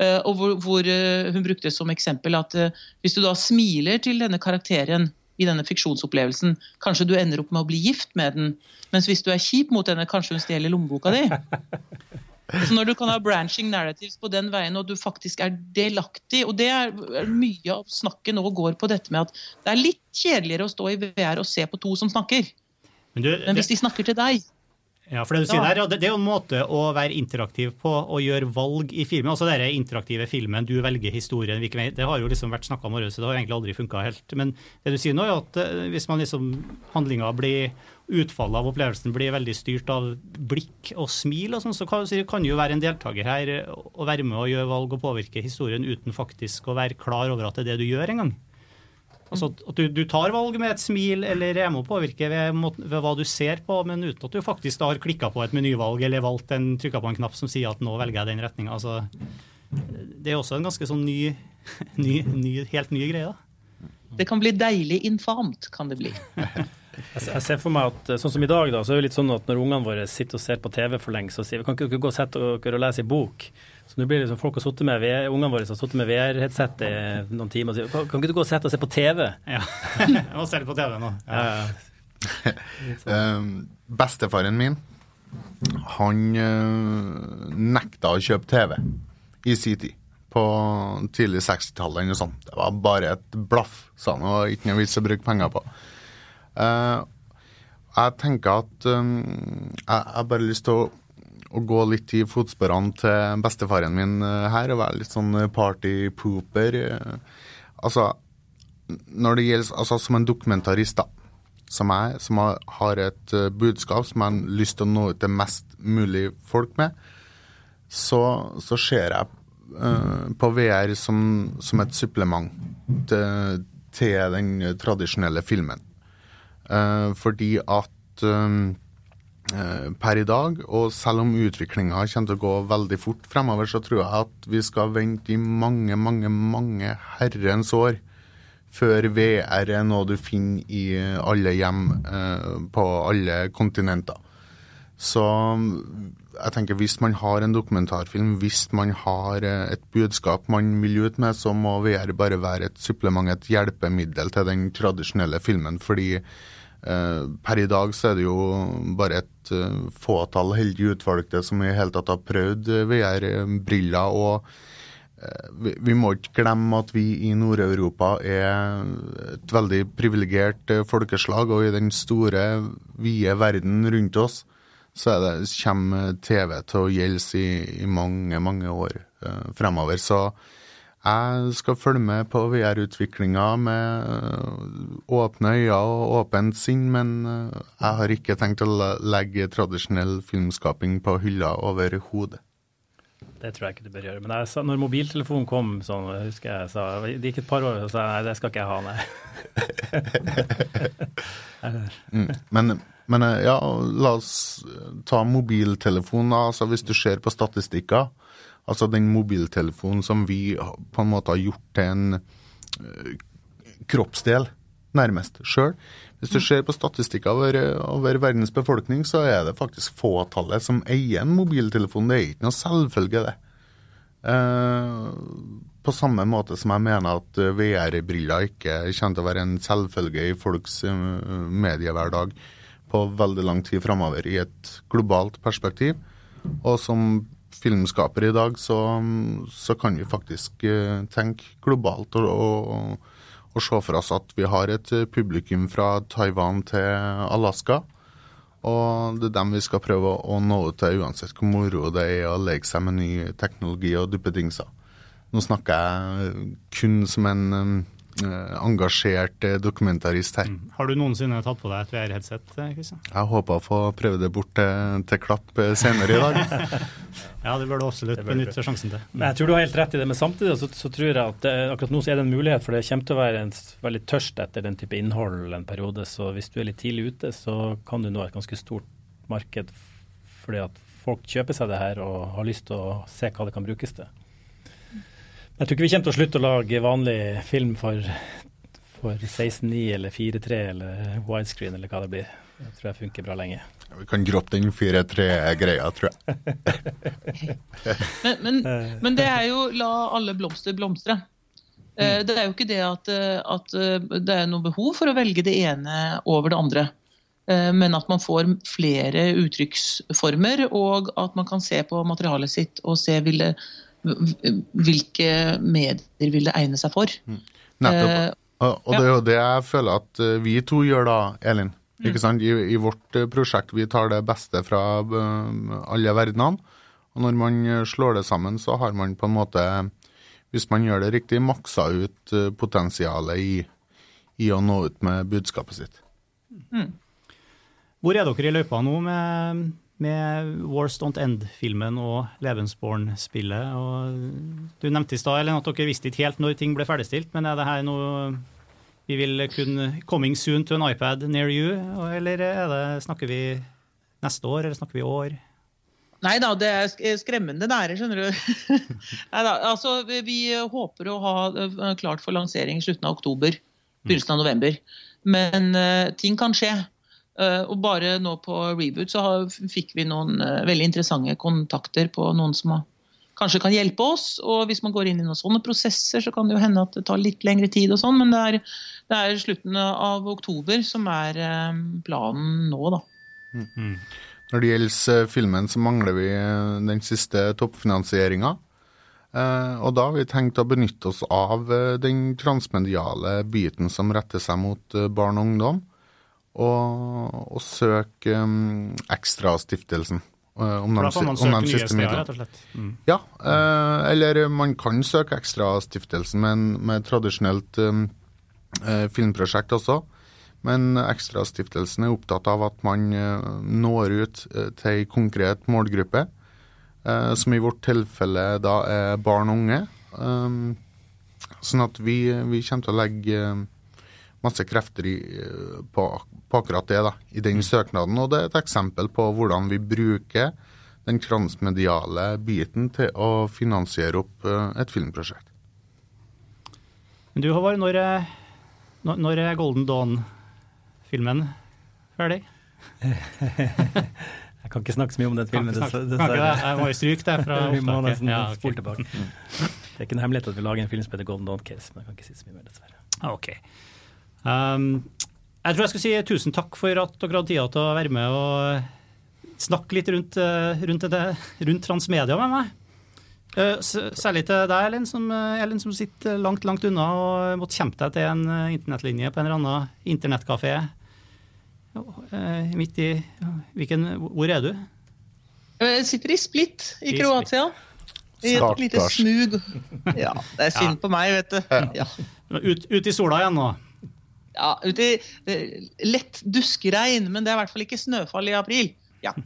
Eh, og hvor, hvor, eh, Hun brukte som eksempel at eh, hvis du da smiler til denne karakteren i denne fiksjonsopplevelsen, kanskje du ender opp med å bli gift med den. Mens hvis du er kjip mot henne, kanskje hun stjeler lommeboka di. Så når du kan ha branching narratives på den veien, og du faktisk er delaktig og det er Mye av snakket nå går på dette med at det er litt kjedeligere å stå i VR og se på to som snakker. Men, du, Men hvis de snakker til deg Ja, for Det du sier der, det, er jo en måte å være interaktiv på og gjøre valg i filmen. Altså den interaktive filmen, du velger historien. Det har jo liksom vært snakka om, så det har egentlig aldri funka helt. Men det du sier nå, er at eh, hvis man liksom handlinga blir utfallet av opplevelsen blir veldig styrt av blikk og smil, og sånn, så kan, kan jo være en deltaker her og være med og gjøre valg og påvirke historien uten faktisk å være klar over at det er det du gjør en gang. Altså at du, du, tar valg med et smil eller jeg må påvirke ved, ved, hva du ser på, men uten at du faktisk har klikka på et menyvalg eller valgt en, trykka på en knapp som sier at nå velger jeg den retninga. Altså, det er også en ganske sånn ny, ny, ny, helt ny greie. da. Det kan bli deilig infamt, kan det bli. Jeg ser for meg at sånn som i dag, da, så er det litt sånn at når ungene våre sitter og ser på TV for lenge, så sier vi kan ikke dere gå og sette dere og lese en bok. Så nå blir det liksom folk har sittet med ungene våre har sittet med VR-headset i noen timer og sier kan, kan ikke du gå og sette og se på TV? Ja, jeg må se litt på TV nå. Ja. Ja. um, bestefaren min, han uh, nekta å kjøpe TV i sin tid. På tidlig 60-tallet eller noe sånt. Det var bare et blaff, sa han. Og ikke noe vits å bruke penger på. Uh, jeg tenker at um, jeg har bare lyst til å, å, gå litt i fotsporene til bestefaren min uh, her og være litt sånn partypooper. Uh, altså, når det gjelder altså, Som en dokumentarist, da, som jeg, som har et budskap som jeg har lyst til å nå ut til mest mulig folk med, så, så ser jeg på VR som, som et supplement til, til den tradisjonelle filmen. Uh, fordi at eh, per i dag, og selv om utviklinga kommer til å gå veldig fort fremover, så tror jeg at vi skal vente i mange, mange, mange herrens år før VR er noe du finner i alle hjem eh, på alle kontinenter. Så jeg tenker hvis man har en dokumentarfilm, hvis man har et budskap man vil ut med, så må VR bare være et supplement, et hjelpemiddel til den tradisjonelle filmen. fordi Eh, per i dag så er det jo bare et eh, fåtall heldige utvalgte som i hele tatt har prøvd eh, VR-briller. og vi må ikke glemme at vi i Nord-Europa er et veldig privilegert folkeslag, og i den store, vide verden rundt oss så det, kommer TV til å gjelde i, i mange, mange år fremover. Så jeg skal følge med på VR-utviklinga med øh, åpne øyne og åpent sinn, men øh, jeg har ikke tenkt å legge tradisjonell filmskaping på hylla overhodet. Det tror jeg ikke du bør gjøre. Men jeg, når mobiltelefonen kom, sånn, husker jeg sa, det gikk et par år, og sa nei, det skal ikke jeg ha, nei. mm, men, men øh, ja, la oss ta mobiltelefonen. Altså, hvis du ser på statistikker, Altså den mobiltelefonen som vi på en måte har gjort til en uh, kroppsdel, nærmest sjøl. Hvis du ser på statistikker over, over, verdens befolkning, så er det faktisk fåtallet som eier en mobiltelefon. Det er ikke noe selvfølge, det. Uh, på samme måte som jeg mener at VR-briller ikke kommer til å være en selvfølge i folks mediehverdag på veldig lang tid framover i et globalt perspektiv. Og som filmskaper i dag, så, så kan vi faktisk uh, tenke globalt og, og, og, se for oss at vi har et eh, publikum fra Taiwan til Alaska. Og det er dem vi skal prøve å nå ut til, uansett hvor moro det er å leke seg med ny teknologi og duppedingser. Nå snakker jeg kun som en Eh, engasjert eh, dokumentarist her. Mm. Har du noensinne tatt på deg et VR-headset? Kristian? Eh, Jeg håper å få prøve det bort til, til Klapp senere i dag. ja, det bør du absolutt benytte sjansen til. Men jeg tror du har helt rett i det, men samtidig så, så tror jeg at det, akkurat nå så er det en mulighet, for det kommer til å være en veldig tørst etter den type innhold en periode. Så hvis du er litt tidlig ute, så kan du nå et ganske stort marked fordi at folk kjøper seg det her og har lyst til å se hva det kan brukes til. Jeg tror ikke vi kommer til å slutte å lage vanlig film for, for 16.9 eller 4.3 eller widescreen eller hva det blir. Det tror jeg funker bra lenge. Ja, vi kan droppe den 4-3-greia, tror jeg. men, men, men, det er jo la alle blomster blomstre. Eh, mm. Det er jo ikke det at, eh, at, eh, det er noe behov for å velge det ene over det andre. Men at man får flere uttrykksformer, og at man kan se på materialet sitt og se vil det hvilke medier vil det egne seg for. Mm. Nettopp. Eh, og det er jo det jeg føler at eh, vi to gjør da, Elin. Ikke sant? I, I vårt eh, prosjekt vi tar det beste fra alle verdenene. Og når man slår det sammen, så har man på en måte, hvis man gjør det riktig, maksa ut potensialet i, i å nå ut med budskapet sitt. Hvor er dere i løypa nå med, med Wars Don't End-filmen og Levensborn-spillet? Du nevnte i stad at dere visste ikke helt når ting ble ferdigstilt, men er det her noe vi vil kunne Coming soon to an iPad near you, eller er det, snakker vi neste år, eller snakker vi år? Nei da, det er sk- skremmende nære, skjønner du. Neida, altså, vi- håper å ha eh, klart for lansering slutten av oktober, begynnelsen av november. Men uh, ting kan skje. Eh, og bare nå på Reboot så fikk vi noen eh, veldig interessante kontakter på noen som kanskje kan hjelpe oss. Og hvis man går inn i noen sånne prosesser, så kan det jo hende at det tar litt lengre tid og sånn. Men det er, det er slutten av oktober som er eh, planen nå, da. Når det gjelder filmen, så mangler vi den siste toppfinansieringa. Og da har vi tenkt å benytte oss av den transmediale biten som retter seg mot barn og ungdom, og, og søke um, Ekstrastiftelsen. eh, om de, om de nye siste steder, midlene. rett og slett. Mm. Ja, eh, eller man kan søke Ekstrastiftelsen med, en- med et tradisjonelt um, eh, filmprosjekt også. Men Ekstrastiftelsen er opptatt av at man uh, når ut til en konkret målgruppe, som i vårt tilfelle da er barn og unge. Um, sånn at vi, vi kommer til å legge masse krefter i, eh, på, på akkurat det da, i den søknaden. Og det er et eksempel på hvordan vi bruker den transmediale biten til å finansiere opp eh, et filmprosjekt. Men du Håvard, når, er- når, når er Golden Dawn-filmen ferdig? Jeg kan ikke snakke så mye om den filmen, dessverre. Jeg må jo stryke det fra Vi må nesten Ja, okay. spole tilbake. Det er ikke noe hemmelighet at vi lager en film som heter Golden Dawn Case, men jeg kan ikke si så mye mer, dessverre. Okay. Ok. Um, jeg tror jeg skal si tusen takk for at dere hadde tida til å være med og snakke litt rundt, eh, rundt, det, rundt transmedia med meg. Eh, Særlig til deg, Ellen som, eh, Ellen, som sitter langt, langt unna og måtte kjempe deg til en internettlinje på en eller annen internettkafé. Midt i hvilken, Hvor er du? Jeg sitter i Split i I Kroatia. I et lite smug. Ja, det er synd på meg, vet du. Ja. Ut, ut i sola igjen nå. Ja, ute i eh, lett duskeregn, men det er i hvert fall ikke snøfall i april. Ja.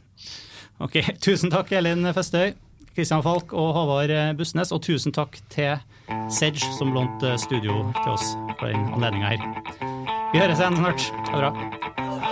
Ok, Tusen takk, Elin Festøy, Kristian Falk og Håvard Bussnes. Og tusen takk til Sedge, som lånte studio til oss for den anledninga her. Vi høres igjen snart. Ha det bra.